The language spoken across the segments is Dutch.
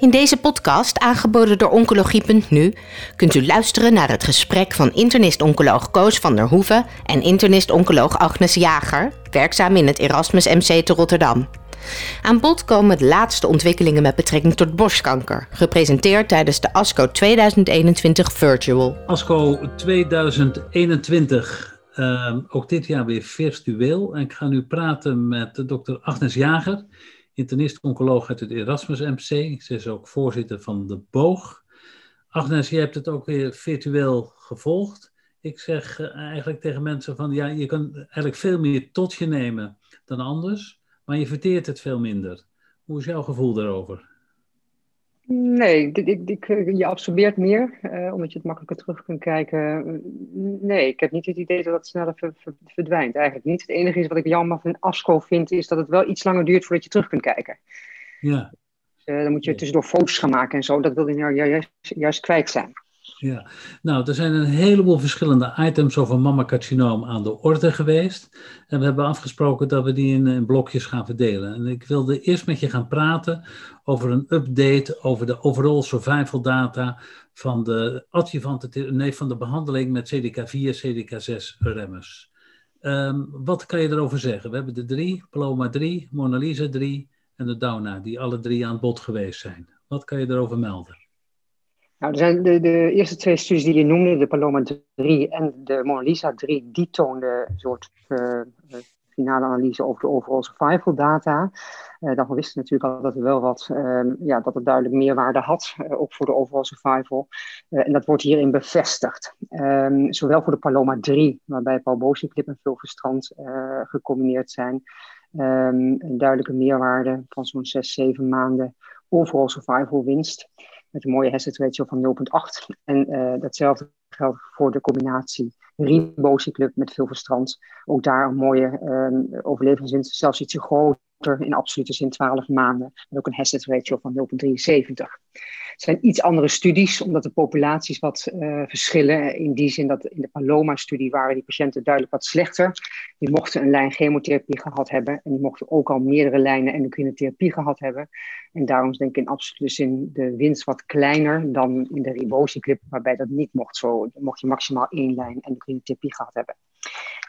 In deze podcast, aangeboden door Oncologie.nu, kunt u luisteren naar het gesprek van internist-oncoloog Koos van der Hoeven en internist-oncoloog Agnes Jager, werkzaam in het Erasmus MC te Rotterdam. Aan bod komen de laatste ontwikkelingen met betrekking tot borstkanker, gepresenteerd tijdens de ASCO 2021 Virtual. ASCO 2021, ehm, ook dit jaar weer virtueel. En ik ga nu praten met dokter Agnes Jager internist-oncoloog uit het Erasmus MC. Ze is ook voorzitter van de Boog. Agnes, je hebt het ook weer virtueel gevolgd. Ik zeg eh, eigenlijk tegen mensen van, ja, je kan eigenlijk veel meer tot je nemen dan anders, maar je verteert het veel minder. Hoe is jouw gevoel daarover? Nee, ik, ik, je absorbeert meer, uh, omdat je het makkelijker terug kunt kijken. Nee, ik heb niet het idee dat het sneller verdwijnt. Eigenlijk niet. Het enige is wat ik jammer van ASCO vind, is dat het wel iets langer duurt voordat je terug kunt kijken. Ja. Dus, uh, dan moet je tussendoor foto's gaan maken en zo. Dat wil je nou juist, juist kwijt zijn. Ja, nou, er zijn een heleboel verschillende items over mammacarcinoom aan de orde geweest. En we hebben afgesproken dat we die in, blokjes gaan verdelen. En ik wilde eerst met je gaan praten over een update over de overall survival data van de adjuvante, nee, van de behandeling met CDK4, CDK6 remmers. Um, wat kan je erover zeggen? We hebben de drie, Paloma 3, Mona Lisa 3 en de Dauna, die alle drie aan bod geweest zijn. Wat kan je erover melden? Nou, er zijn de, de eerste twee studies die je noemde, de Paloma 3 en de Mona Lisa 3, die toonden een soort uh, finale analyse over de overall survival data. Uh, daarvan wisten we natuurlijk al dat er wel wat, uh, ja, dat het duidelijk meerwaarde had, ook voor de overall survival. en dat wordt hierin bevestigd. Um, zowel voor de Paloma 3, waarbij Paul Bozieklip en Phil Verstrand gecombineerd zijn. Um, een duidelijke meerwaarde van zo'n 6, 7 maanden overall survival winst met een mooie hazard ratio van 0,8. En uh, datzelfde geldt voor de combinatie ribociclub met veel verstand. Ook daar een mooie um, overlevingswinst, zelfs ietsje groter in absolute zin 12 maanden. En ook een hazard ratio van 0,73. Het zijn iets andere studies, omdat de populaties wat uh, verschillen. In die zin dat in de Paloma-studie waren die patiënten duidelijk wat slechter. Die mochten een lijn chemotherapie gehad hebben. En die mochten ook al meerdere lijnen endocrine therapie gehad hebben. En daarom is denk ik in absolute zin de winst wat kleiner dan in de ribociclip, waarbij dat niet mocht. Zo mocht je maximaal één lijn endocrine therapie gehad hebben.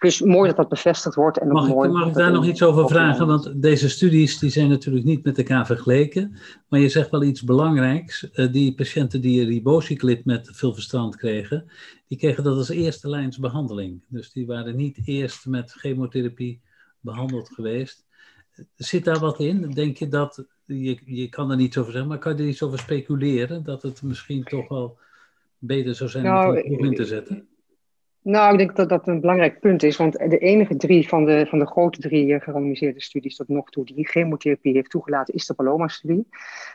Dus mooi dat dat bevestigd wordt. En mag, mooi ik, mag ik daar nog iets over vragen? Want deze studies die zijn natuurlijk niet met elkaar vergeleken. Maar je zegt wel iets belangrijks. Uh, die patiënten die ribociclip met veel verstand kregen, die kregen dat als eerste lijns behandeling. Dus die waren niet eerst met chemotherapie behandeld geweest. Zit daar wat in? Denk je dat, je, je kan er niets over zeggen, maar kan je er iets over speculeren? Dat het misschien toch wel beter zou zijn nou, om het in te zetten? Nou, ik denk dat dat een belangrijk punt is, want de enige drie van de, van de grote drie uh, gerandomiseerde studies tot nog toe die chemotherapie heeft toegelaten, is de Paloma-studie.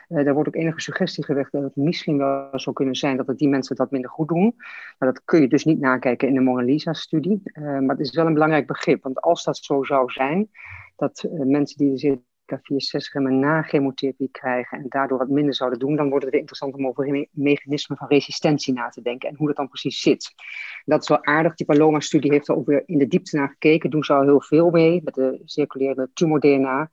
Uh, daar wordt ook enige suggestie gelegd dat het misschien wel zou kunnen zijn dat het die mensen dat minder goed doen. Maar dat kun je dus niet nakijken in de Mona Lisa-studie. Uh, maar het is wel een belangrijk begrip, want als dat zo zou zijn, dat mensen die er K4-6-remmen na chemotherapie krijgen en daardoor wat minder zouden doen, dan wordt het weer interessant om over mechanismen van resistentie na te denken en hoe dat dan precies zit. Dat is wel aardig. Die Paloma-studie heeft er weer in de diepte naar gekeken. Doen ze al heel veel mee met de circulerende tumor-DNA.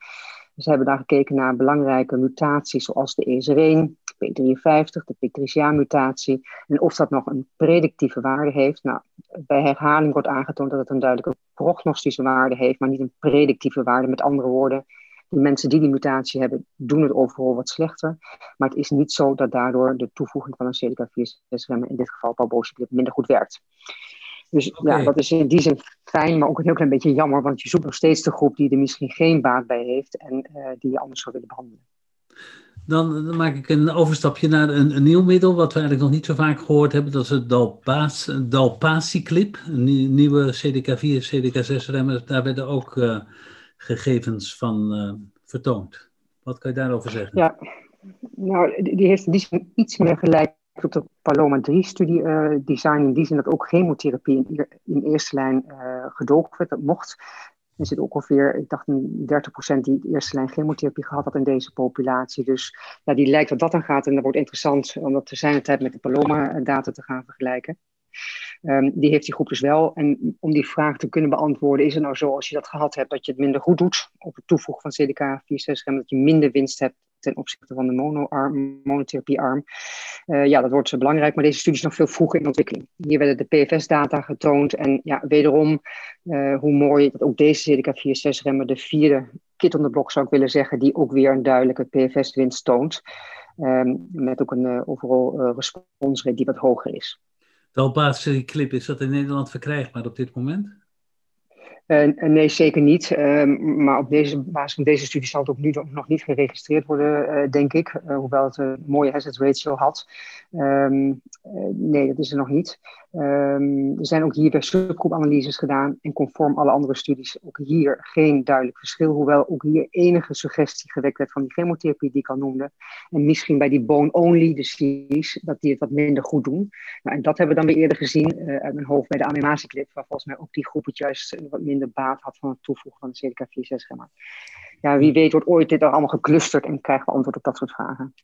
Ze hebben daar gekeken naar belangrijke mutaties zoals de ESR1, P53, de P3CA-mutatie. En of dat nog een predictieve waarde heeft. Nou, bij herhaling wordt aangetoond dat het een duidelijke prognostische waarde heeft, maar niet een predictieve waarde. Met andere woorden, de mensen die die mutatie hebben, doen het overal wat slechter. Maar het is niet zo dat daardoor de toevoeging van een CDK4-6-remmer, in dit geval palbociclib, minder goed werkt. Dus okay. ja, dat is in die zin fijn, maar ook een heel klein beetje jammer, want je zoekt nog steeds de groep die er misschien geen baat bij heeft en uh, die je anders zou willen behandelen. Dan, dan, maak ik een overstapje naar een, een, nieuw middel, wat we eigenlijk nog niet zo vaak gehoord hebben. Dat is het Dalpas, Dalpaciclip, een nieuwe CDK4, CDK6-remmer. Daar werden ook uh, gegevens van uh, vertoond. Wat kan je daarover zeggen? Ja, nou, die heeft die iets meer gelijk op de Paloma 3-studie uh, design. In die zin dat ook chemotherapie in, in eerste lijn uh, werd. Dat mocht. Er zit ook ongeveer, ik dacht, 30% die eerste lijn chemotherapie gehad had in deze populatie. Dus ja, die lijkt wat dat dan gaat. En dat wordt interessant om dat te zijn tijd met de Paloma-data te gaan vergelijken. Um, die heeft die groep dus wel. En om die vraag te kunnen beantwoorden, is het nou zo als je dat gehad hebt, dat je het minder goed doet op het toevoegen van CDK 4 6 dat je minder winst hebt ten opzichte van de monoarm, monotherapiearm. Uh, ja, dat wordt belangrijk, maar deze studie is nog veel vroeger in ontwikkeling. Hier werden de PFS-data getoond en ja, wederom uh, hoe mooi dat ook deze CDK4-6-remmer de vierde kit on the block zou ik willen zeggen, die ook weer een duidelijke PFS-winst toont. Um, met ook een overall response rate die wat hoger is. De Albaatse clip, is dat in Nederland verkrijgbaar op dit moment? Uh, nee, zeker niet. Uh, maar op deze basis van deze studie zal het ook nu nog niet geregistreerd worden, uh, denk ik. hoewel het een mooie hazard ratio had. Um, nee, dat is er nog niet. Um, er zijn ook hier weer subgroepanalyses gedaan. En conform alle andere studies ook hier geen duidelijk verschil. Hoewel ook hier enige suggestie gewekt werd van die chemotherapie die ik al noemde. En misschien bij die bone-only disease, dat die het wat minder goed doen. Nou, en dat hebben we dan weer eerder gezien uit mijn hoofd bij de animatieclip. Waar volgens mij ook die groep het juist wat minder minder baat had van het toevoegen van de CDK4-6-remmer. Ja, wie weet wordt ooit dit allemaal geclusterd en krijgen we antwoord op dat soort vragen.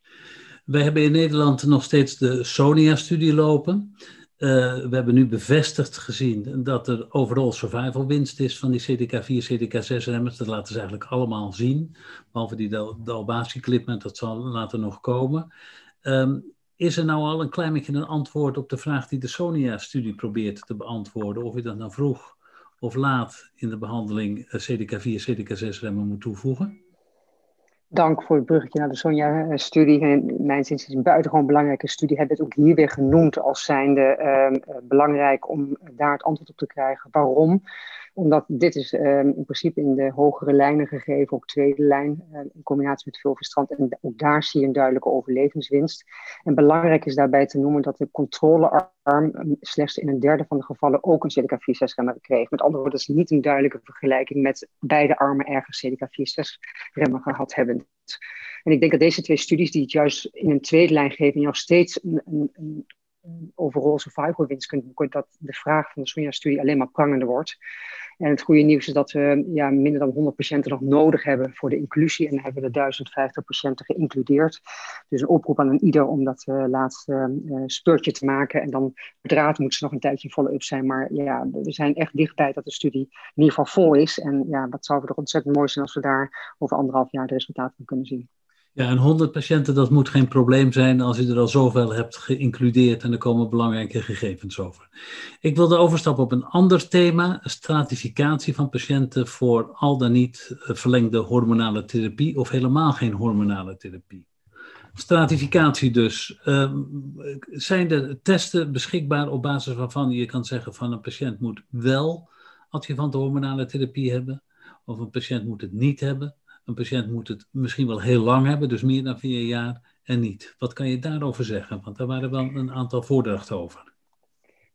Wij hebben in Nederland nog steeds de SONIA-studie lopen. Uh, we hebben nu bevestigd gezien dat er overal survival winst is van die CDK4, CDK6-remmers. Dat laten ze eigenlijk allemaal zien. Behalve die Dalbasi-clip, maar dat zal later nog komen. Um, is er nou al een klein beetje een antwoord op de vraag die de SONIA-studie probeert te beantwoorden? Of je dat nou vroeg of laat in de behandeling CDK4, CDK6-remmen moet toevoegen? Dank voor het bruggetje naar de Sonja-studie. Mijn zin is een buitengewoon belangrijke studie. Hebben het ook hier weer genoemd als zijnde uh, belangrijk om daar het antwoord op te krijgen. Waarom? Omdat dit is um, in principe in de hogere lijnen gegeven, ook tweede lijn, uh, in combinatie met vulverstrand. En ook daar zie je een duidelijke overlevingswinst. En belangrijk is daarbij te noemen dat de controlearm slechts in een derde van de gevallen ook een CDK4-6-remmer kreeg. Met andere woorden, dat is niet een duidelijke vergelijking met beide armen ergens CDK4-6-remmer gehad hebben. En ik denk dat deze twee studies, die het juist in een tweede lijn geven, nog steeds een, een overal survival winst kunt boeken, dat de vraag van de Sonja-studie alleen maar prangender wordt. En het goede nieuws is dat we ja, minder dan 100 patiënten nog nodig hebben voor de inclusie. En hebben we de 1050 patiënten geïncludeerd. Dus een oproep aan een ieder om dat uh, laatste uh, speurtje te maken. En dan draad moet ze nog een tijdje follow-up zijn. Maar ja, we zijn echt dichtbij dat de studie in ieder geval vol is. En ja, wat zou toch ontzettend mooi zijn als we daar over anderhalf jaar de resultaten van kunnen zien. Ja, en 100 patiënten, dat moet geen probleem zijn als je er al zoveel hebt geïncludeerd en er komen belangrijke gegevens over. Ik wilde overstappen op een ander thema, stratificatie van patiënten voor al dan niet eh, verlengde hormonale therapie of helemaal geen hormonale therapie. Stratificatie dus. Uh, zijn er testen beschikbaar op basis waarvan je kan zeggen van een patiënt moet wel adjuvant hormonale therapie hebben of een patiënt moet het niet hebben? Een patiënt moet het misschien wel heel lang hebben, dus meer dan vier jaar en niet. Wat kan je daarover zeggen? Want daar waren wel een aantal voordrachten over.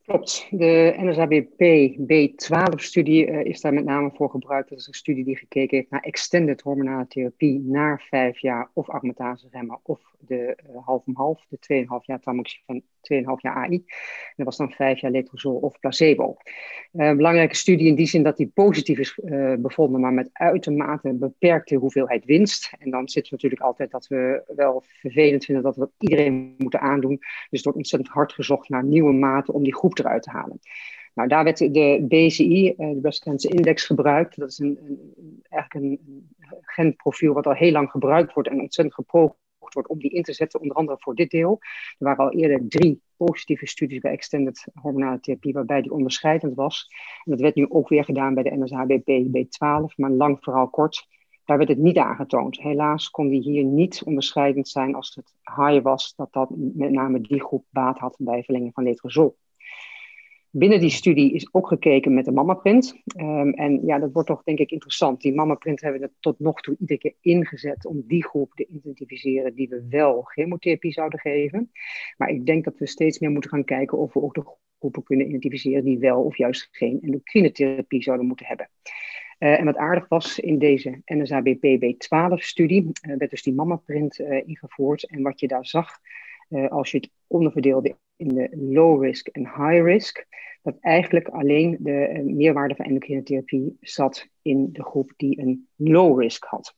Klopt. De NSABP B12-studie uh, is daar met name voor gebruikt. Dat is een studie die gekeken heeft naar extended hormonale therapie na vijf jaar of augmentase remmen of de uh, half om half, de 2,5 jaar tamoxifen, 2,5 jaar AI. dat was dan vijf jaar letrozol of placebo. Uh, belangrijke studie in die zin dat die positief is bevonden, maar met uitermate beperkte hoeveelheid winst. En dan zit natuurlijk altijd dat we wel vervelend vinden dat we dat iedereen moeten aandoen. Dus het wordt ontzettend hard gezocht naar nieuwe maten om die groep eruit te halen. Nou, daar werd de BCI, de Breast Cancer Index, gebruikt. Dat is een, een, eigenlijk een genprofiel wat al heel lang gebruikt wordt en ontzettend geprobeerd wordt om die in te zetten, onder andere voor dit deel. Er waren al eerder drie positieve studies bij extended hormonale therapie, waarbij die onderscheidend was. En dat werd nu ook weer gedaan bij de NSHBP B12, maar lang vooral kort. Daar werd het niet aangetoond. Helaas kon die hier niet onderscheidend zijn als het high was, dat dat met name die groep baat had bij verlenging van letrozol. Binnen die studie is ook gekeken met de mammaprint. Um, en ja, dat wordt toch denk ik interessant. Die mammaprint hebben we tot nog toe iedere keer ingezet om die groep te identificeren die we wel chemotherapie zouden geven. Maar ik denk dat we steeds meer moeten gaan kijken of we ook de groepen kunnen identificeren die wel of juist geen endocrinetherapie zouden moeten hebben. Uh, en wat aardig was in deze NSABP-B12-studie, uh, werd dus die mammaprint uh, ingevoerd. En wat je daar zag, als je het onderverdeelde in de low risk en high risk, dat eigenlijk alleen de uh, meerwaarde van endocrine therapie zat in de groep die een low risk had.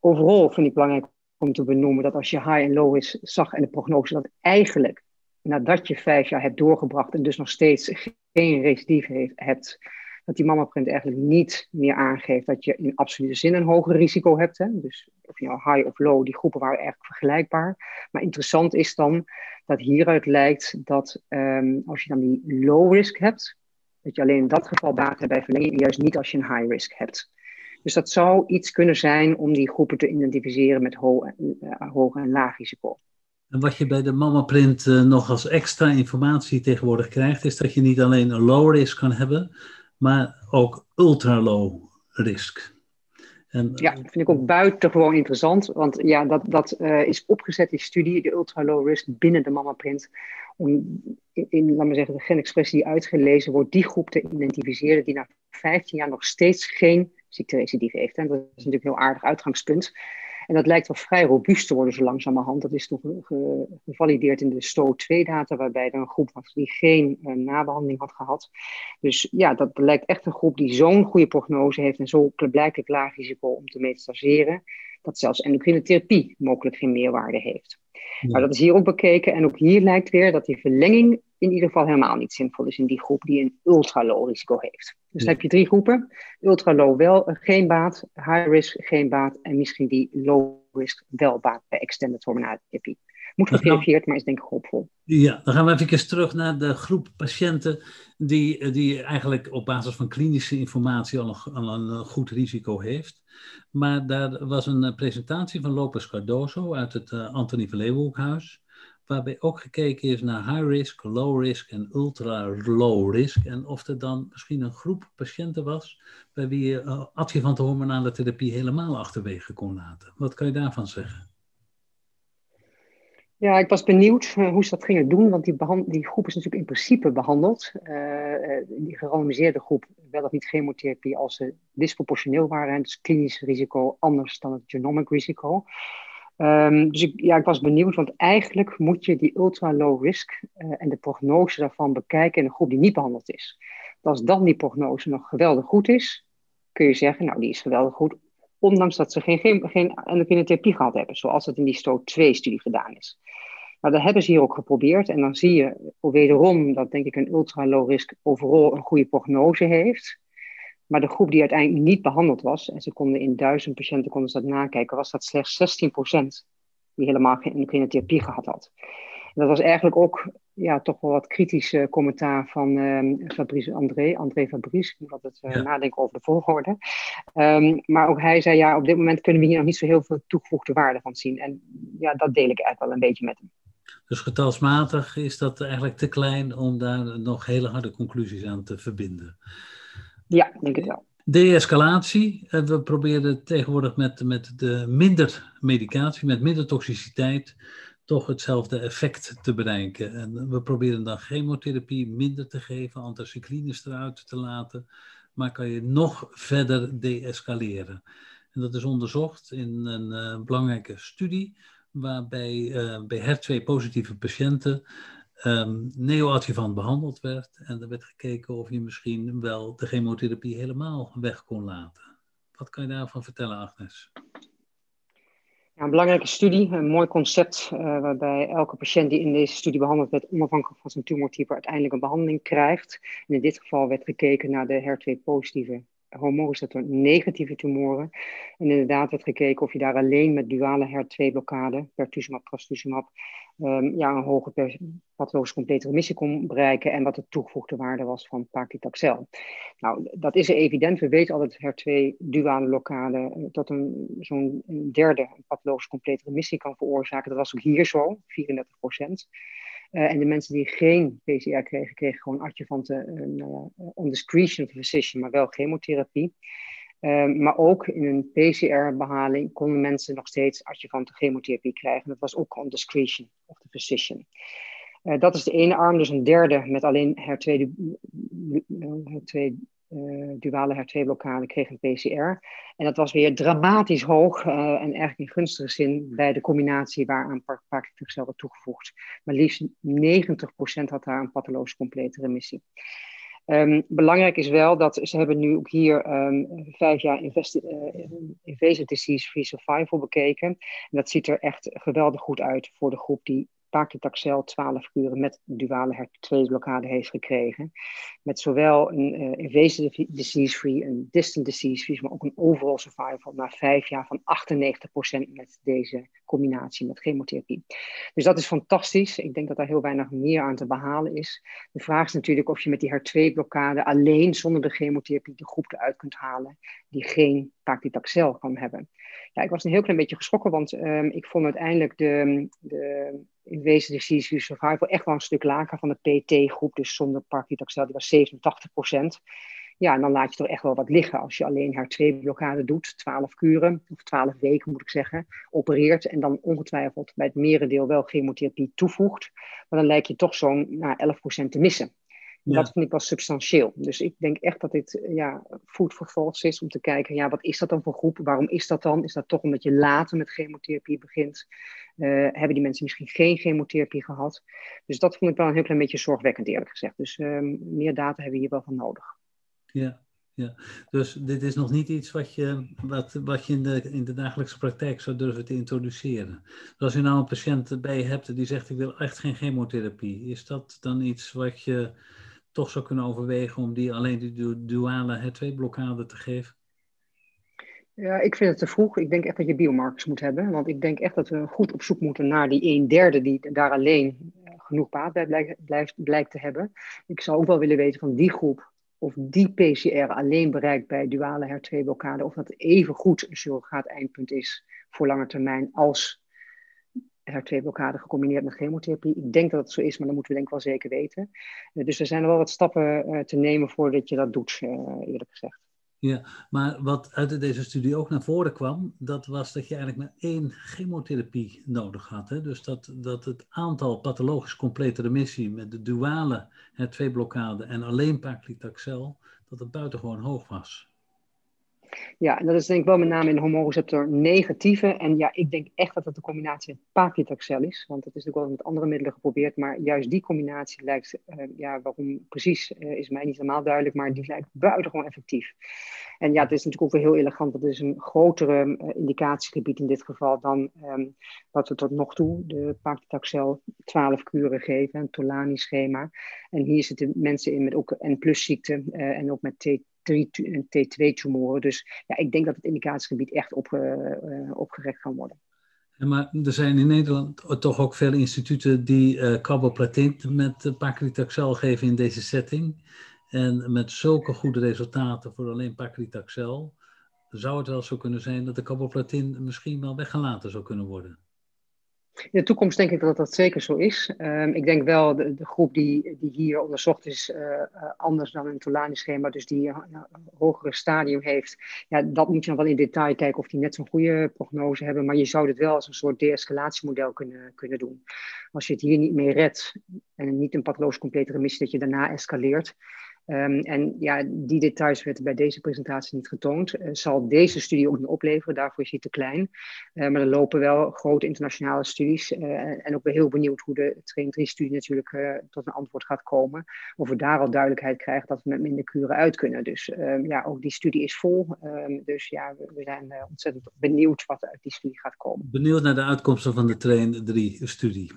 Overal vind ik belangrijk om te benoemen dat als je high en low risk zag en de prognose, dat eigenlijk nadat je vijf jaar hebt doorgebracht en dus nog steeds geen recidief hebt, dat die mammaprint eigenlijk niet meer aangeeft dat je in absolute zin een hoger risico hebt. Hè? Dus of je nou high of low, die groepen waren eigenlijk vergelijkbaar. Maar interessant is dan dat hieruit lijkt dat um, als je dan die low risk hebt, dat je alleen in dat geval baat hebt bij verlenging, juist niet als je een high risk hebt. Dus dat zou iets kunnen zijn om die groepen te identificeren met ho uh, hoog en laag risico. En wat je bij de mammaprint uh, nog als extra informatie tegenwoordig krijgt, is dat je niet alleen een low risk kan hebben, maar ook ultra low risk. En, ja, dat vind ik ook buitengewoon interessant, want ja, dat, dat uh, is opgezet, die studie, de ultra low risk binnen de mammaprint, om in, in laat maar zeggen, de genexpressie die uitgelezen wordt, die groep te identificeren die na 15 jaar nog steeds geen ziekterecidive heeft. En dat is natuurlijk een heel aardig uitgangspunt. En dat lijkt wel vrij robuust te worden zo langzamerhand. Dat is toch gevalideerd in de STO2-data, waarbij er een groep was die geen uh, nabehandeling had gehad. Dus ja, dat lijkt echt een groep die zo'n goede prognose heeft en zo blijkbaar laag risico om te metastaseren, dat zelfs endocrine therapie mogelijk geen meerwaarde heeft. Maar dat is hier ook bekeken. En ook hier lijkt weer dat die verlenging in ieder geval helemaal niet zinvol is in die groep die een ultra-low risico heeft. Dus dan heb je drie groepen. Ultra-low wel geen baat, high-risk geen baat en misschien die low-risk wel baat bij extended hormonale therapie. Moet geverifieerd, maar is denk ik hoopvol. Ja, dan gaan we even terug naar de groep patiënten die, die eigenlijk op basis van klinische informatie al een, al een goed risico heeft. Maar daar was een eh, presentatie van Lopez Cardoso uit het Antonie van Leeuwenhoekhuis, waarbij ook gekeken is naar high risk, low risk en ultra low risk. En of er dan misschien een groep patiënten was bij wie je adjuvante hormonale therapie helemaal achterwege kon laten. Wat kan je daarvan zeggen? Ja, ik was benieuwd uh, hoe ze dat gingen doen, want die, die, groep is natuurlijk in principe behandeld. Uh, die gerandomiseerde groep, wel of niet chemotherapie, als ze disproportioneel waren. Dus klinisch risico anders dan het genomic risico. Um, dus ja, ik was benieuwd, want eigenlijk moet je die ultra low risk en de prognose daarvan bekijken in een groep die niet behandeld is. als dan die prognose nog geweldig goed is, kun je zeggen, nou die is geweldig goed, ondanks dat ze geen, geen, geen endocrine therapie gehad hebben, zoals dat in die STO2-studie gedaan is. Maar dat hebben ze hier ook geprobeerd. En dan zie je wederom dat denk ik een ultra low risk overal een goede prognose heeft. Maar de groep die uiteindelijk niet behandeld was, en ze konden in duizend patiënten konden ze dat nakijken, was dat slechts 16% die helemaal geen endocrine therapie gehad had. Dat was eigenlijk ook ja, toch wel wat kritisch commentaar van um, Fabrice André, André Fabrice. Ik moet altijd uh, nadenken over de volgorde. Um, maar ook hij zei, ja, op dit moment kunnen we hier nog niet zo heel veel toegevoegde waarde van zien. En ja, dat deel ik eigenlijk wel een beetje met hem. Dus getalsmatig is dat eigenlijk te klein om daar nog hele harde conclusies aan te verbinden. Ja, denk ik wel. De-escalatie. Eh, we proberen tegenwoordig met, met de minder medicatie, met minder toxiciteit, toch hetzelfde effect te bereiken. En we proberen dan chemotherapie minder te geven, anticyclines eruit te laten, maar kan je nog verder deescaleren. En dat is onderzocht in een uh, belangrijke studie waarbij uh, bij HER2-positieve patiënten um, neoadjuvant behandeld werd. En er werd gekeken of je misschien wel de chemotherapie helemaal weg kon laten. Wat kan je daarvan vertellen, Agnes? Een belangrijke studie, een mooi concept, uh, waarbij elke patiënt die in deze studie behandeld werd, onafhankelijk van zijn tumortype, uiteindelijk een behandeling krijgt. En in dit geval werd gekeken naar de HER2-positieve hormoonreceptor negatieve tumoren. En inderdaad werd gekeken of je daar alleen met duale HER2-blokkade, pertuzumab, trastuzumab, um, ja, een hoge pathologisch complete remissie kon bereiken en wat de toegevoegde waarde was van paclitaxel. Nou, dat is evident. We weten al dat HER2-duale blokkade uh, tot een, zo'n derde pathologisch complete remissie kan veroorzaken. Dat was ook hier zo, 34 procent. Uh, en de mensen die geen PCR kregen, kregen gewoon adjuvante, uh, nou ja, on discretion of physician, maar wel chemotherapie. Uh, maar ook in een PCR-behaling konden mensen nog steeds adjuvante chemotherapie krijgen. Dat was ook on discretion of the physician. dat is de ene arm, dus een derde met alleen HER2, HER2 uh, duale HER2-blokkade kreeg een PCR. En dat was weer dramatisch hoog uh, en eigenlijk in gunstige zin bij de combinatie waaraan paclitaxel werd toegevoegd. Maar liefst 90% had daar een pathologisch complete remissie. Um, belangrijk is wel dat ze hebben nu ook hier um, vijf jaar uh, invasive disease free survival bekeken. En dat ziet er echt geweldig goed uit voor de groep die paclitaxel 12 kuren met duale HER2-blokkade heeft gekregen. Met zowel een uh, invasive disease-free, een distant disease-free, maar ook een overall survival na vijf jaar van 98% met deze combinatie met chemotherapie. Dus dat is fantastisch. Ik denk dat daar heel weinig meer aan te behalen is. De vraag is natuurlijk of je met die HER2-blokkade alleen zonder de chemotherapie de groep eruit kunt halen die geen paclitaxel kan hebben. Ja, ik was een heel klein beetje geschrokken, want um, ik vond uiteindelijk de, de in wezen de disease survival echt wel een stuk lager van de PT-groep, dus zonder paclitaxel, die was 87% ja, en dan laat je toch echt wel wat liggen als je alleen haar twee blokkade doet, 12 kuren, of 12 weken moet ik zeggen, opereert en dan ongetwijfeld bij het merendeel wel chemotherapie toevoegt. Maar dan lijkt je toch zo'n nou, 11% te missen. Dat vind ik wel substantieel. Dus ik denk echt dat dit ja, food for is om te kijken, ja, wat is dat dan voor groep? Waarom is dat dan? Is dat toch omdat je later met chemotherapie begint? Uh, hebben die mensen misschien geen chemotherapie gehad? Dus dat vond ik wel een heel klein beetje zorgwekkend, eerlijk gezegd. Dus um, meer data hebben we hier wel van nodig. Ja, ja. dus dit is nog niet iets wat je, wat, wat je in, de, in de dagelijkse praktijk zou durven te introduceren. Dus als je nou een patiënt bij je hebt die zegt ik wil echt geen chemotherapie, is dat dan iets wat je toch zou kunnen overwegen om die alleen die duale HER2-blokkade te geven? Ja, ik vind het te vroeg. Ik denk echt dat je biomarkers moet hebben. Want ik denk echt dat we goed op zoek moeten naar die een derde die daar alleen eh, genoeg baat bij blijkt, blijft, blijkt te hebben. Ik zou ook wel willen weten van die groep of die PCR alleen bereikt bij duale HER2-blokkade, of dat even goed een surrogaat eindpunt is voor lange termijn als HER2-blokkade gecombineerd met chemotherapie. Ik denk dat het zo is, maar dat moeten we denk ik wel zeker weten. Eh, dus er zijn wel wat stappen eh, te nemen voordat je dat doet, eh, eerlijk gezegd. Ja, maar wat uit deze studie ook naar voren kwam, dat was dat je eigenlijk maar één chemotherapie nodig had. Hè? Dus dat, dat het aantal pathologisch complete remissie met de duale HER2-blokkade en alleen paclitaxel, dat het buitengewoon hoog was. Ja, en dat is denk ik wel met name in de hormoonreceptor negatieve. En ja, ik denk echt dat het de combinatie met paclitaxel is. Want dat is natuurlijk wel met andere middelen geprobeerd. Maar juist die combinatie lijkt, uh, ja, waarom precies, uh, is mij niet helemaal duidelijk. Maar die lijkt buitengewoon effectief. En ja, het is natuurlijk ook wel heel elegant. Want is een grotere uh, indicatiegebied in dit geval dan wat we tot nog toe de paclitaxel 12 kuren geven. Een Tolani-schema. En hier zitten mensen in met ook N-plus ziekte en ook met T T2-tumoren. Dus ja, ik denk dat het indicatiegebied echt op, uh, opgerekt kan worden. maar er zijn in Nederland toch ook veel instituten die uh, carboplatin met paclitaxel geven in deze setting. En met zulke goede resultaten voor alleen paclitaxel, zou het wel zo kunnen zijn dat de carboplatin misschien wel weggelaten zou kunnen worden. In de toekomst denk ik dat dat zeker zo is. Um, ik denk wel de, de groep die, die hier onderzocht is uh, anders dan een Tolani-schema, dus die uh, een hogere stadium heeft. Ja, dat moet je nog wel in detail kijken of die net zo'n goede prognose hebben, maar je zou dit wel als een soort de-escalatiemodel kunnen, kunnen doen. Als je het hier niet mee redt en niet een pathologisch complete remissie, dat je daarna escaleert, Um, en ja, die details werden bij deze presentatie niet getoond. Uh, zal deze studie ook niet opleveren, daarvoor is hij te klein. Uh, maar er lopen wel grote internationale studies. Uh, en ook ben heel benieuwd hoe de Train 3-studie natuurlijk tot een antwoord gaat komen. Of we daar al duidelijkheid krijgen dat we met minder kuren uit kunnen. Dus um, ja, ook die studie is vol. Um, dus ja, we, we zijn ontzettend benieuwd wat uit die studie gaat komen. Benieuwd naar de uitkomsten van de Train 3-studie.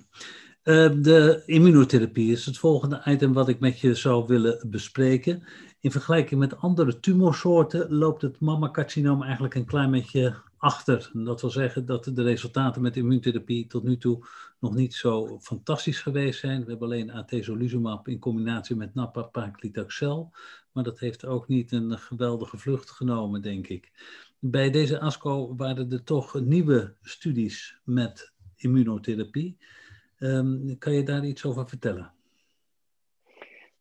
Uh, de immunotherapie is het volgende item wat ik met je zou willen bespreken. In vergelijking met andere tumorsoorten loopt het mammacarcinoom eigenlijk een klein beetje achter. Dat wil zeggen dat de resultaten met immuuntherapie tot nu toe nog niet zo fantastisch geweest zijn. We hebben alleen atezolizumab in combinatie met nab-paclitaxel, maar dat heeft ook niet een geweldige vlucht genomen, denk ik. Bij deze ASCO waren er toch nieuwe studies met immunotherapie. Um, kan je daar iets over vertellen?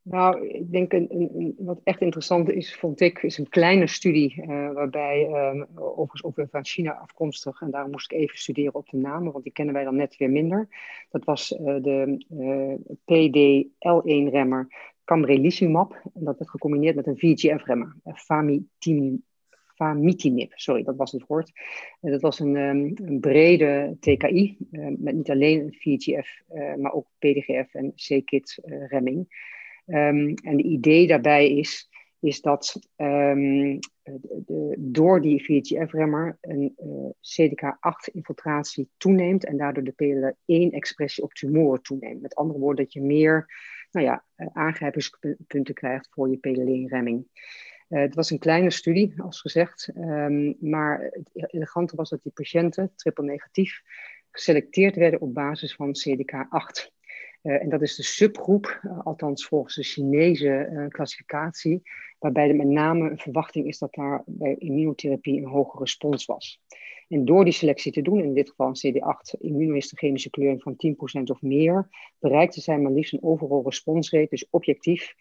Nou, ik denk een, wat echt interessant is, vond ik, is een kleine studie uh, waarbij, um, overigens ook weer van China afkomstig, en daarom moest ik even studeren op de namen, want die kennen wij dan net weer minder. Dat was uh, de uh, PD-L1-remmer Camrelizumab, en dat werd gecombineerd met een VEGF-remmer, Famitinib famitinib, sorry, dat was het woord. Dat was een, een brede TKI, uh, eh, met niet alleen VEGF, uh, maar ook PDGF en c-KIT remming. Um, en de idee daarbij is, is dat door die VEGF-remmer een uh, CDK8-infiltratie toeneemt en daardoor de PLL1-expressie op tumoren toeneemt. Met andere woorden, dat je meer nou ja, aangrijpingspunten krijgt voor je PLL1-remming. Uh, het was een kleine studie, als gezegd, um, maar het elegante was dat die patiënten, triple negatief, geselecteerd werden op basis van CDK8. Uh, en dat is de subgroep, uh, althans volgens de Chinese klassificatie, waarbij er met name een verwachting is dat daar bij immunotherapie een hoge respons was. En door die selectie te doen, in dit geval een CD8 immunohistochemische kleuring van 10% of meer, bereikten zij maar liefst een overall responsrate, dus objectief,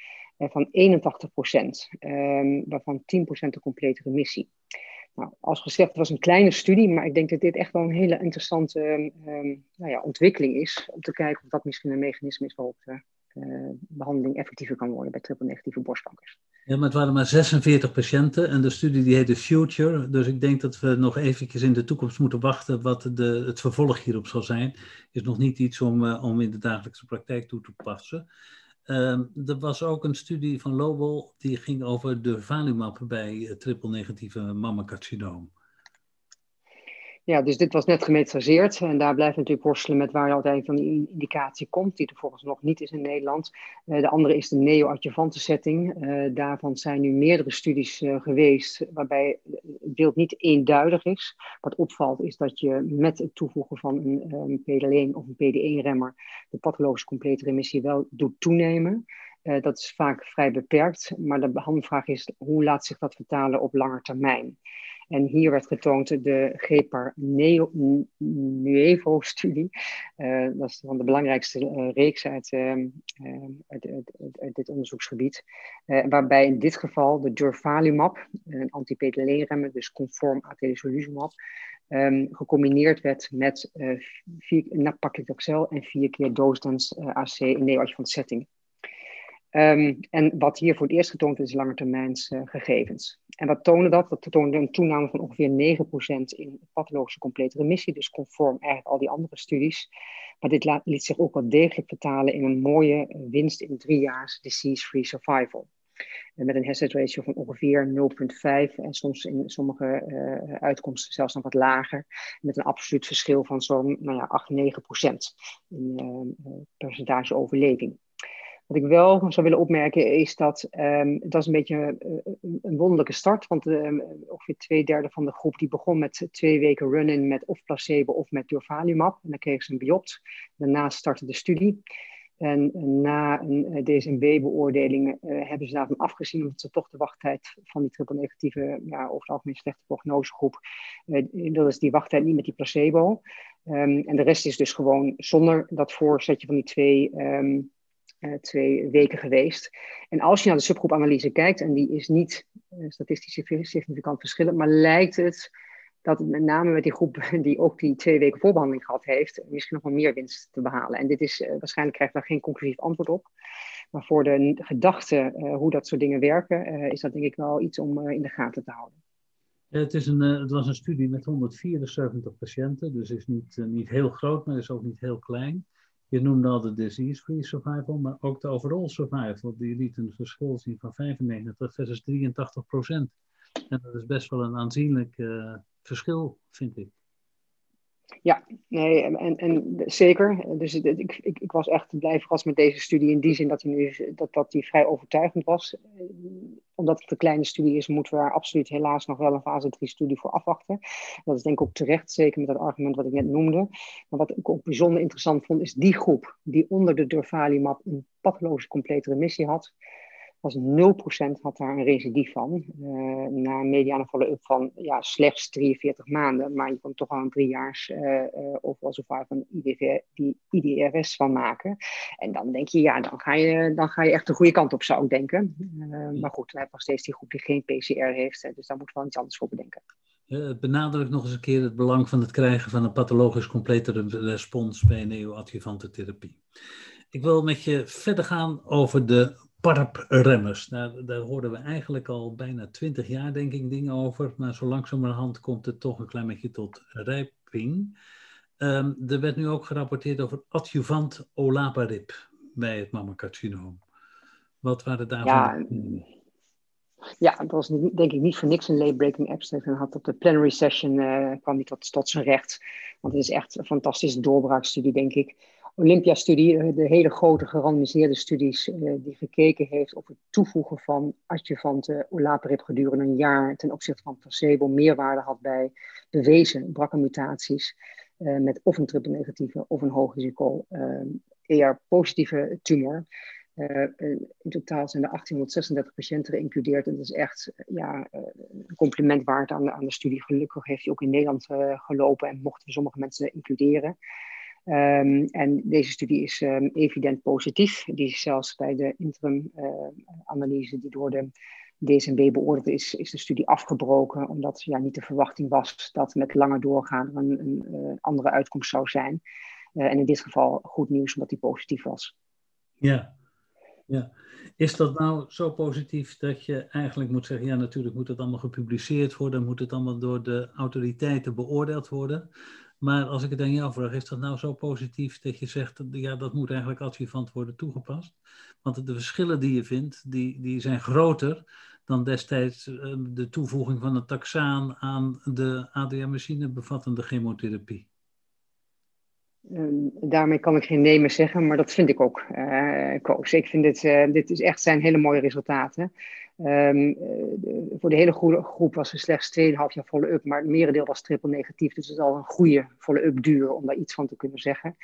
van 81%, um, waarvan 10% de complete remissie. Nou, als gezegd, het was een kleine studie, maar ik denk dat dit echt wel een hele interessante um, nou ja, ontwikkeling is. Om te kijken of dat misschien een mechanisme is waarop de uh, behandeling effectiever kan worden bij triple-negatieve borstkankers. Ja, maar het waren maar 46 patiënten en de studie die heette Future. Dus ik denk dat we nog eventjes in de toekomst moeten wachten wat de, het vervolg hierop zal zijn. Is nog niet iets om, om in de dagelijkse praktijk toe te passen. Um, er was ook een studie van Lobel die ging over de valumab bij triple-negatieve mammacarcinoom. Ja, dus dit was net gemetraseerd en daar blijft natuurlijk worstelen met waar uiteindelijk dan die indicatie komt, die er volgens nog niet is in Nederland. Uh, de andere is de neo-adjuvante setting. Uh, daarvan zijn nu meerdere studies uh, geweest waarbij het beeld niet eenduidig is. Wat opvalt is dat je met het toevoegen van een, een PDL1 of een PD1-remmer de pathologische complete remissie wel doet toenemen. dat is vaak vrij beperkt, maar de behandelvraag is hoe laat zich dat vertalen op lange termijn. En hier werd getoond de GEPAR Nuevo-studie. Uh, dat is van de belangrijkste uh, reeks uit, uh, uit, uit, dit onderzoeksgebied. waarbij in dit geval de durvalumab, een anti-PTL-remmer, dus conform atezolizumab, um, gecombineerd werd met vier, nab-paclitaxel en vier keer dosdens AC in neoadjuvant setting. Um, en wat hier voor het eerst getoond is langetermijns uh, gegevens. En wat toonde dat? Dat toonde een toename van ongeveer 9% in pathologische complete remissie, dus conform eigenlijk al die andere studies. Maar dit laat, liet zich ook wel degelijk vertalen in een mooie uh, winst in drie jaar disease-free survival. En met een hazard ratio van ongeveer 0,5 en soms in sommige uh, uitkomsten zelfs nog wat lager. Met een absoluut verschil van zo'n nou ja, 8, 9% in percentage overleving. Wat ik wel zou willen opmerken is dat um, dat is een beetje uh, een wonderlijke start. Want um, ongeveer twee derde van de groep die begon met twee weken run-in met of placebo of met durvalumab. En dan kregen ze een biopt. Daarna startte de studie. En na een uh, DSMB-beoordeling uh, hebben ze daarvan afgezien, omdat ze toch de wachttijd van die triple-negatieve, ja, over het algemeen slechte prognosegroep, uh, wilden ze die wachttijd niet met die placebo. Um, en de rest is dus gewoon zonder dat voorzetje van die twee twee weken geweest. En als je naar de subgroepanalyse kijkt, en die is niet uh, statistisch significant verschillend, maar lijkt het dat met name met die groep die ook die twee weken voorbehandeling gehad heeft, misschien nog wel meer winst te behalen. En dit is, uh, waarschijnlijk krijgt daar geen conclusief antwoord op. Maar voor de gedachte hoe dat soort dingen werken, is dat denk ik wel iets om in de gaten te houden. Het, is een, het was een studie met 174 patiënten, dus is niet, niet heel groot, maar is ook niet heel klein. Je noemde al de disease-free survival, maar ook de overall survival. Die liet een verschil zien van 95 versus 83 procent. En dat is best wel een aanzienlijk uh, verschil, vind ik. Ja, nee, en, en zeker. Dus ik, ik, ik was echt blij verrast met deze studie in die zin dat die, nu, dat, dat die vrij overtuigend was. Omdat het een kleine studie is, moeten we daar absoluut helaas nog wel een fase 3 studie voor afwachten. Dat is denk ik ook terecht, zeker met dat argument wat ik net noemde. Maar wat ik ook bijzonder interessant vond, is die groep die onder de durvalumab een pathologische complete remissie had was 0% had daar een recidief van. Uh, na een mediane follow-up van ja, slechts 43 maanden. Maar je kon toch al een driejaars uh, uh, overal zo vaak een IDV, die IDRS van maken. En dan denk je, ja, dan ga je, dan ga je echt de goede kant op, zou ik denken. maar goed, we hebben nog steeds die groep die geen PCR heeft. dus daar moeten we wel iets anders voor bedenken. Het benadrukt nog eens een keer het belang van het krijgen van een pathologisch complete respons bij neoadjuvante therapie. Ik wil met je verder gaan over de PARP-remmers. Daar, daar hoorden we eigenlijk al bijna twintig jaar, denk ik, dingen over. Maar zo langzamerhand komt het toch een klein beetje tot rijping. Um, er werd nu ook gerapporteerd over adjuvant olaparib bij het mammacarcinoom. Wat waren daarvan? Ja, Ja, dat was denk ik niet voor niks een late-breaking abstract. En had op de plenary session uh, kwam hij tot, tot zijn recht. Want het is echt een fantastische doorbraakstudie, denk ik. Olympia-studie, eh, de hele grote gerandomiseerde studies uh, die gekeken heeft op het toevoegen van adjuvante olaparib gedurende een jaar ten opzichte van placebo meerwaarde had bij bewezen BRCA-mutaties uh, met of een triple negatieve of een hoog risico ER-positieve tumor. in totaal zijn er 1836 patiënten geïncludeerd. En dat is echt ja, een compliment waard aan de, aan de studie. Gelukkig heeft hij ook in Nederland gelopen en mochten we sommige mensen includeren. Um, en deze studie is um, evident positief. Die is zelfs bij de interim-analyse uh, die door de DSMB beoordeeld is, is de studie afgebroken, omdat ja, niet de verwachting was dat met langer doorgaan een, een uh, andere uitkomst zou zijn. Uh, en in dit geval goed nieuws, omdat die positief was. Ja, ja. Is dat nou zo positief dat je eigenlijk moet zeggen, ja natuurlijk moet het allemaal gepubliceerd worden, moet het allemaal door de autoriteiten beoordeeld worden. Maar als ik het aan jou vraag, is dat nou zo positief dat je zegt, ja, dat moet eigenlijk adjuvant worden toegepast? Want de verschillen die je vindt, die, die zijn groter dan destijds ehm, de toevoeging van een taxaan aan de ADM-machine bevattende chemotherapie. Um, daarmee kan ik geen nee meer zeggen, maar dat vind ik ook, uh, Koos. Ik vind dit, uh, dit is echt zijn hele mooie resultaten. Um, voor de hele groep was er slechts 2,5 jaar follow-up, maar het merendeel was triple negatief. Dus het is al een goede follow-up duur om daar iets van te kunnen zeggen.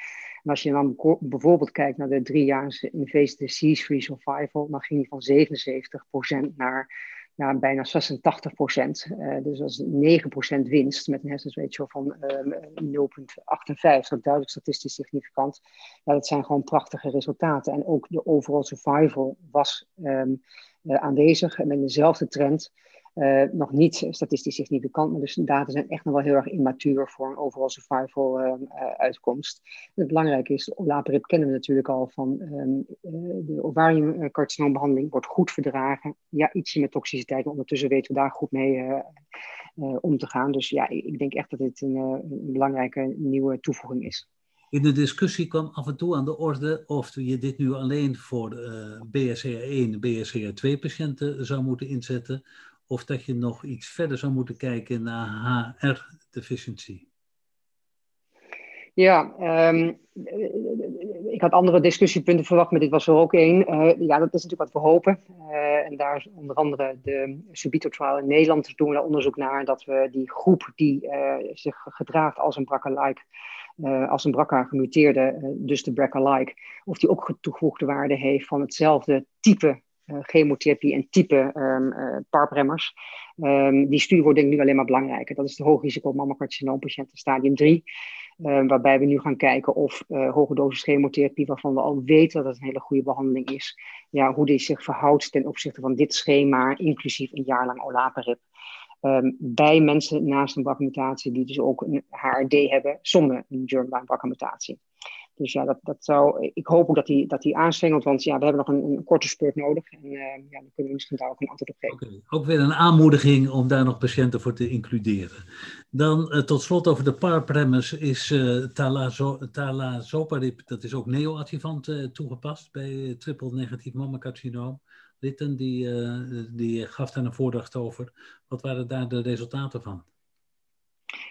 En als je dan bijvoorbeeld kijkt naar de drie jaar invasive disease-free survival, dan ging die van 77% naar ja, bijna 86 procent. Uh, dus dat is 9 procent winst met een hazard ratio van uh, ehm, 0,58. Duidelijk statistisch significant. Ja, dat zijn gewoon prachtige resultaten. En ook de overall survival was um, uh, aanwezig met dezelfde trend. Uh, nog niet statistisch significant, maar dus de data zijn echt nog wel heel erg immatuur voor een overall survival uitkomst. het belangrijke is, olaparib kennen we natuurlijk al van um, de ovariumcarcinoombehandeling wordt goed verdragen. Ja, ietsje met toxiciteit, maar ondertussen weten we daar goed mee om te gaan. Dus ja, ik denk echt dat dit een, een belangrijke nieuwe toevoeging is. In de discussie kwam af en toe aan de orde of je dit nu alleen voor uh, BSCA1 en BSCA2-patiënten zou moeten inzetten, of dat je nog iets verder zou moeten kijken naar HR-deficiency. Ja, um, ik had andere discussiepunten verwacht, maar dit was er ook één. Uh, ja, dat is natuurlijk wat we hopen. Uh, en daar is onder andere de Subito trial in Nederland doen we daar onderzoek naar. Dat we die groep die zich gedraagt als een BRCA-like, als een BRCA gemuteerde, dus de BRCA-like, of die ook toegevoegde waarde heeft van hetzelfde type uh, chemotherapie en type um, die studie wordt denk ik nu alleen maar belangrijker. Dat is de hoogrisico mammocarcinoompatiënten stadium 3. Um, waarbij we nu gaan kijken of hoge dosis chemotherapie, waarvan we al weten dat het een hele goede behandeling is, ja, hoe die zich verhoudt ten opzichte van dit schema, inclusief een jaar lang olaparib. Um, bij mensen naast een BRCA-mutatie die dus ook een HRD hebben zonder een germline BRCA-mutatie. Dus ja, dat, dat zou, ik hoop ook dat die, dat die aanswengelt, want ja, we hebben nog een, korte spurt nodig. En uh, ja, dan kunnen we misschien daar ook een antwoord op geven. Ook weer een aanmoediging om daar nog patiënten voor te includeren. Dan uh, tot slot over de PAR-premise is uh, talazoparib, dat is ook neoadjuvant toegepast bij triple negatief mammacarcinoom. Litten, die, die gaf daar een voordracht over. Wat waren daar de resultaten van?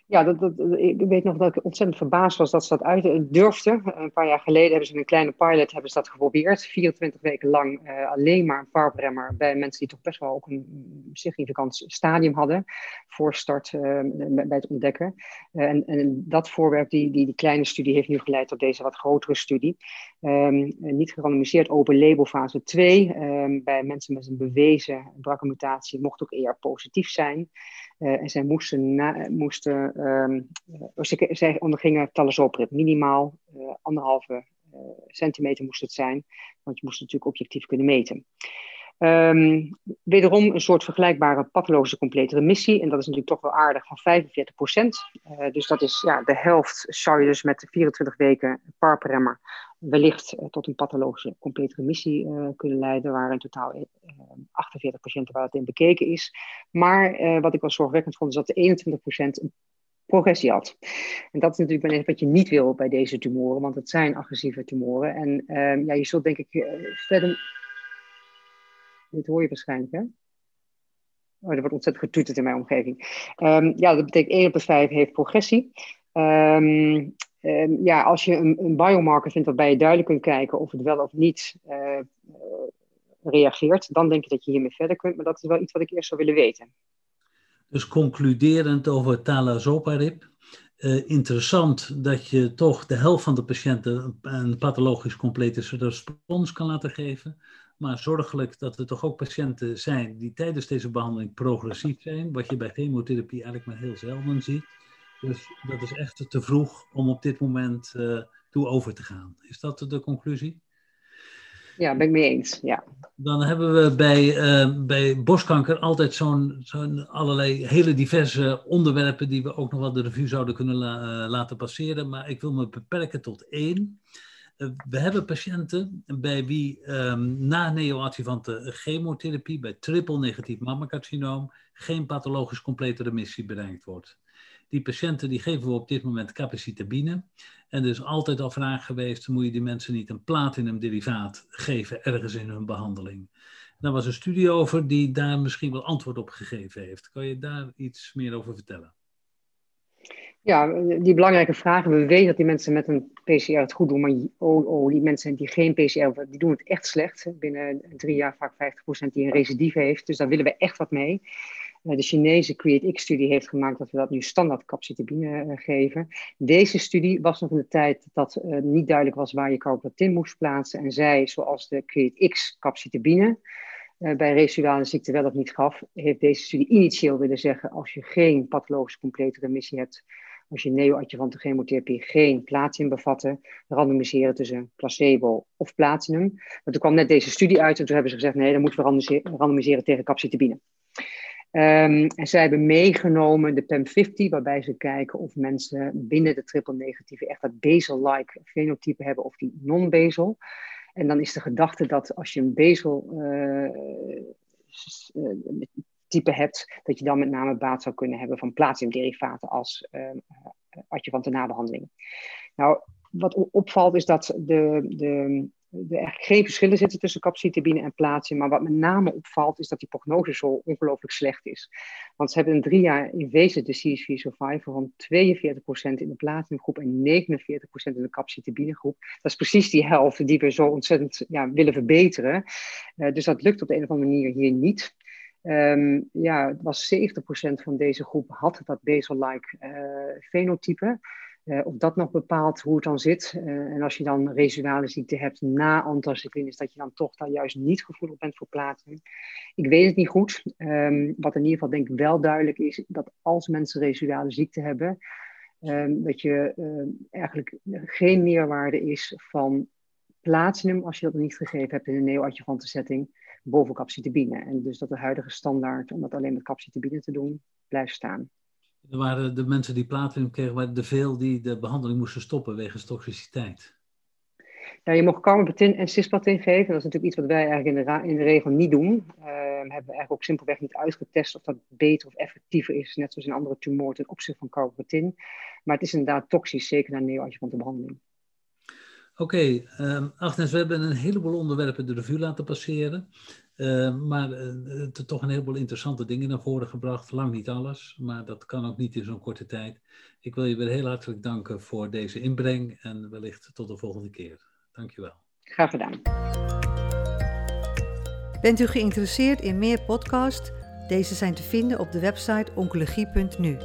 Ja, dat, dat, ik weet nog dat ik ontzettend verbaasd was dat ze dat uit durfden. Een paar jaar geleden hebben ze een kleine pilot hebben ze dat geprobeerd. 24 weken lang uh, alleen maar een parpremmer bij mensen die toch best wel ook een significant stadium hadden voor start uh, bij het ontdekken. En, en, dat voorwerp, die, die, die, kleine studie, heeft nu geleid tot deze wat grotere studie. Um, niet gerandomiseerd, open label fase 2. Um, ehm, bij mensen met een bewezen BRCA-mutatie mocht ook eer positief zijn. Uh, en zij moesten, na, moesten um, uh, zij ondergingen talazoprib, minimaal anderhalve centimeter moest het zijn, want je moest het natuurlijk objectief kunnen meten. Um, wederom een soort vergelijkbare pathologische complete remissie. En dat is natuurlijk toch wel aardig van 45 procent. Uh, dus dat is ja, de helft zou je dus met 24 weken parpremmer wellicht uh, tot een pathologische complete remissie uh, kunnen leiden. Waar in totaal 48 patiënten waar het in bekeken is. Maar wat ik wel zorgwekkend vond is dat de 21 procent een progressie had. En dat is natuurlijk wat je niet wil bij deze tumoren, want het zijn agressieve tumoren. En ehm, ja, je zult denk ik verder dit hoor je waarschijnlijk, hè? Oh, er wordt ontzettend getuterd in mijn omgeving. Ehm, ja, dat betekent 1 op de 5 heeft progressie. Ehm, ja, als je een, een, biomarker vindt waarbij je duidelijk kunt kijken of het wel of niet uh, reageert, dan denk ik dat je hiermee verder kunt. Maar dat is wel iets wat ik eerst zou willen weten. Dus concluderend over talazoparib. Uh, interessant dat je toch de helft van de patiënten een pathologisch complete respons kan laten geven. Maar zorgelijk dat er toch ook patiënten zijn die tijdens deze behandeling progressief zijn, wat je bij chemotherapie eigenlijk maar heel zelden ziet. Dus dat is echt te vroeg om op dit moment uh, toe over te gaan. Is dat de conclusie? Ja, ben ik mee eens. Ja. Dan hebben we bij, uh, bij borstkanker altijd zo'n zo'n allerlei hele diverse onderwerpen die we ook nog wel de revue zouden kunnen la, uh, laten passeren. Maar ik wil me beperken tot één. Uh, we hebben patiënten bij wie um, na neoadjuvante chemotherapie bij triple negatief mammacarcinoom geen pathologisch complete remissie bereikt wordt. Die patiënten die geven we op dit moment capecitabine. En er is altijd al vraag geweest, moet je die mensen niet een platinum-derivaat geven ergens in hun behandeling? Daar was een studie over die daar misschien wel antwoord op gegeven heeft. Kan je daar iets meer over vertellen? Ja, die belangrijke vragen. We weten dat die mensen met een PCR het goed doen, maar oh, oh, die mensen die geen PCR die doen het echt slecht. Binnen drie jaar vaak 50% die een recidief heeft. Dus daar willen we echt wat mee. Eh, de Chinese CreateX-studie heeft gemaakt dat we dat nu standaard capcitabine eh, geven. Deze studie was nog in de tijd dat uh, niet duidelijk was waar je carbapenem moest plaatsen. En zij, zoals de CreateX capcitabine uh, bij residuale ziekte wel of niet gaf, heeft deze studie initieel willen zeggen als je geen pathologische complete remissie hebt, als je neoadjuvante chemotherapie geen platinum bevatte, randomiseren tussen placebo of platinum. Maar toen kwam net deze studie uit en toen hebben ze gezegd nee, dan moeten we randomiseren tegen capcitabine. Um, en zij hebben meegenomen de PEM50, waarbij ze kijken of mensen binnen de triple negatieve echt dat basal-like fenotype hebben of die non-basal. En dan is de gedachte dat als je een basal uh, type hebt, dat je dan met name baat zou kunnen hebben van platinumderivaten als uh, adjuvante nabehandeling. Nou, wat opvalt is dat de, de er eigenlijk geen verschillen zitten tussen capcitabine en platinum. Maar wat met name opvalt, is dat die prognose zo ongelooflijk slecht is. Want ze hebben een drie jaar invasion disease-free survival van 42% in de platinumgroep en 49% in de capcitabine groep. Dat is precies die helft die we zo ontzettend ja, willen verbeteren. Uh, dus dat lukt op de een of andere manier hier niet. Um, ja, het was 70% van deze groep had dat basal-like uh, fenotype. Uh, of dat nog bepaalt hoe het dan zit. Uh, en als je dan residuale ziekte hebt na anthracycline, is dat je dan toch daar juist niet gevoelig bent voor plaatsen. Ik weet het niet goed. Um, wat in ieder geval denk ik wel duidelijk is, dat als mensen residuale ziekte hebben, um, dat je eigenlijk geen meerwaarde is van platinum, als je dat niet gegeven hebt in een neoadjuvante setting, boven capcitabine. En dus dat de huidige standaard, om dat alleen met capcitabine te doen, blijft staan. Er waren de mensen die platinum kregen, waren er veel die de behandeling moesten stoppen wegens toxiciteit. Ja, je mag carbapetin en cisplatin geven. Dat is natuurlijk iets wat wij eigenlijk in de, in de regel niet doen. Uh, hebben we eigenlijk ook simpelweg niet uitgetest of dat beter of effectiever is, net zoals in andere tumoren ten opzichte van carbapetin. Maar het is inderdaad toxisch, zeker na neoadjuvante behandeling. Oké, okay, um, Agnes, we hebben een heleboel onderwerpen de revue laten passeren. Uh, maar uh, toch een heleboel interessante dingen naar voren gebracht. Lang niet alles, maar dat kan ook niet in zo'n korte tijd. Ik wil je weer heel hartelijk danken voor deze inbreng en wellicht tot de volgende keer. Dankjewel. Graag gedaan. Bent u geïnteresseerd in meer podcasts? Deze zijn te vinden op de website oncologie.nu.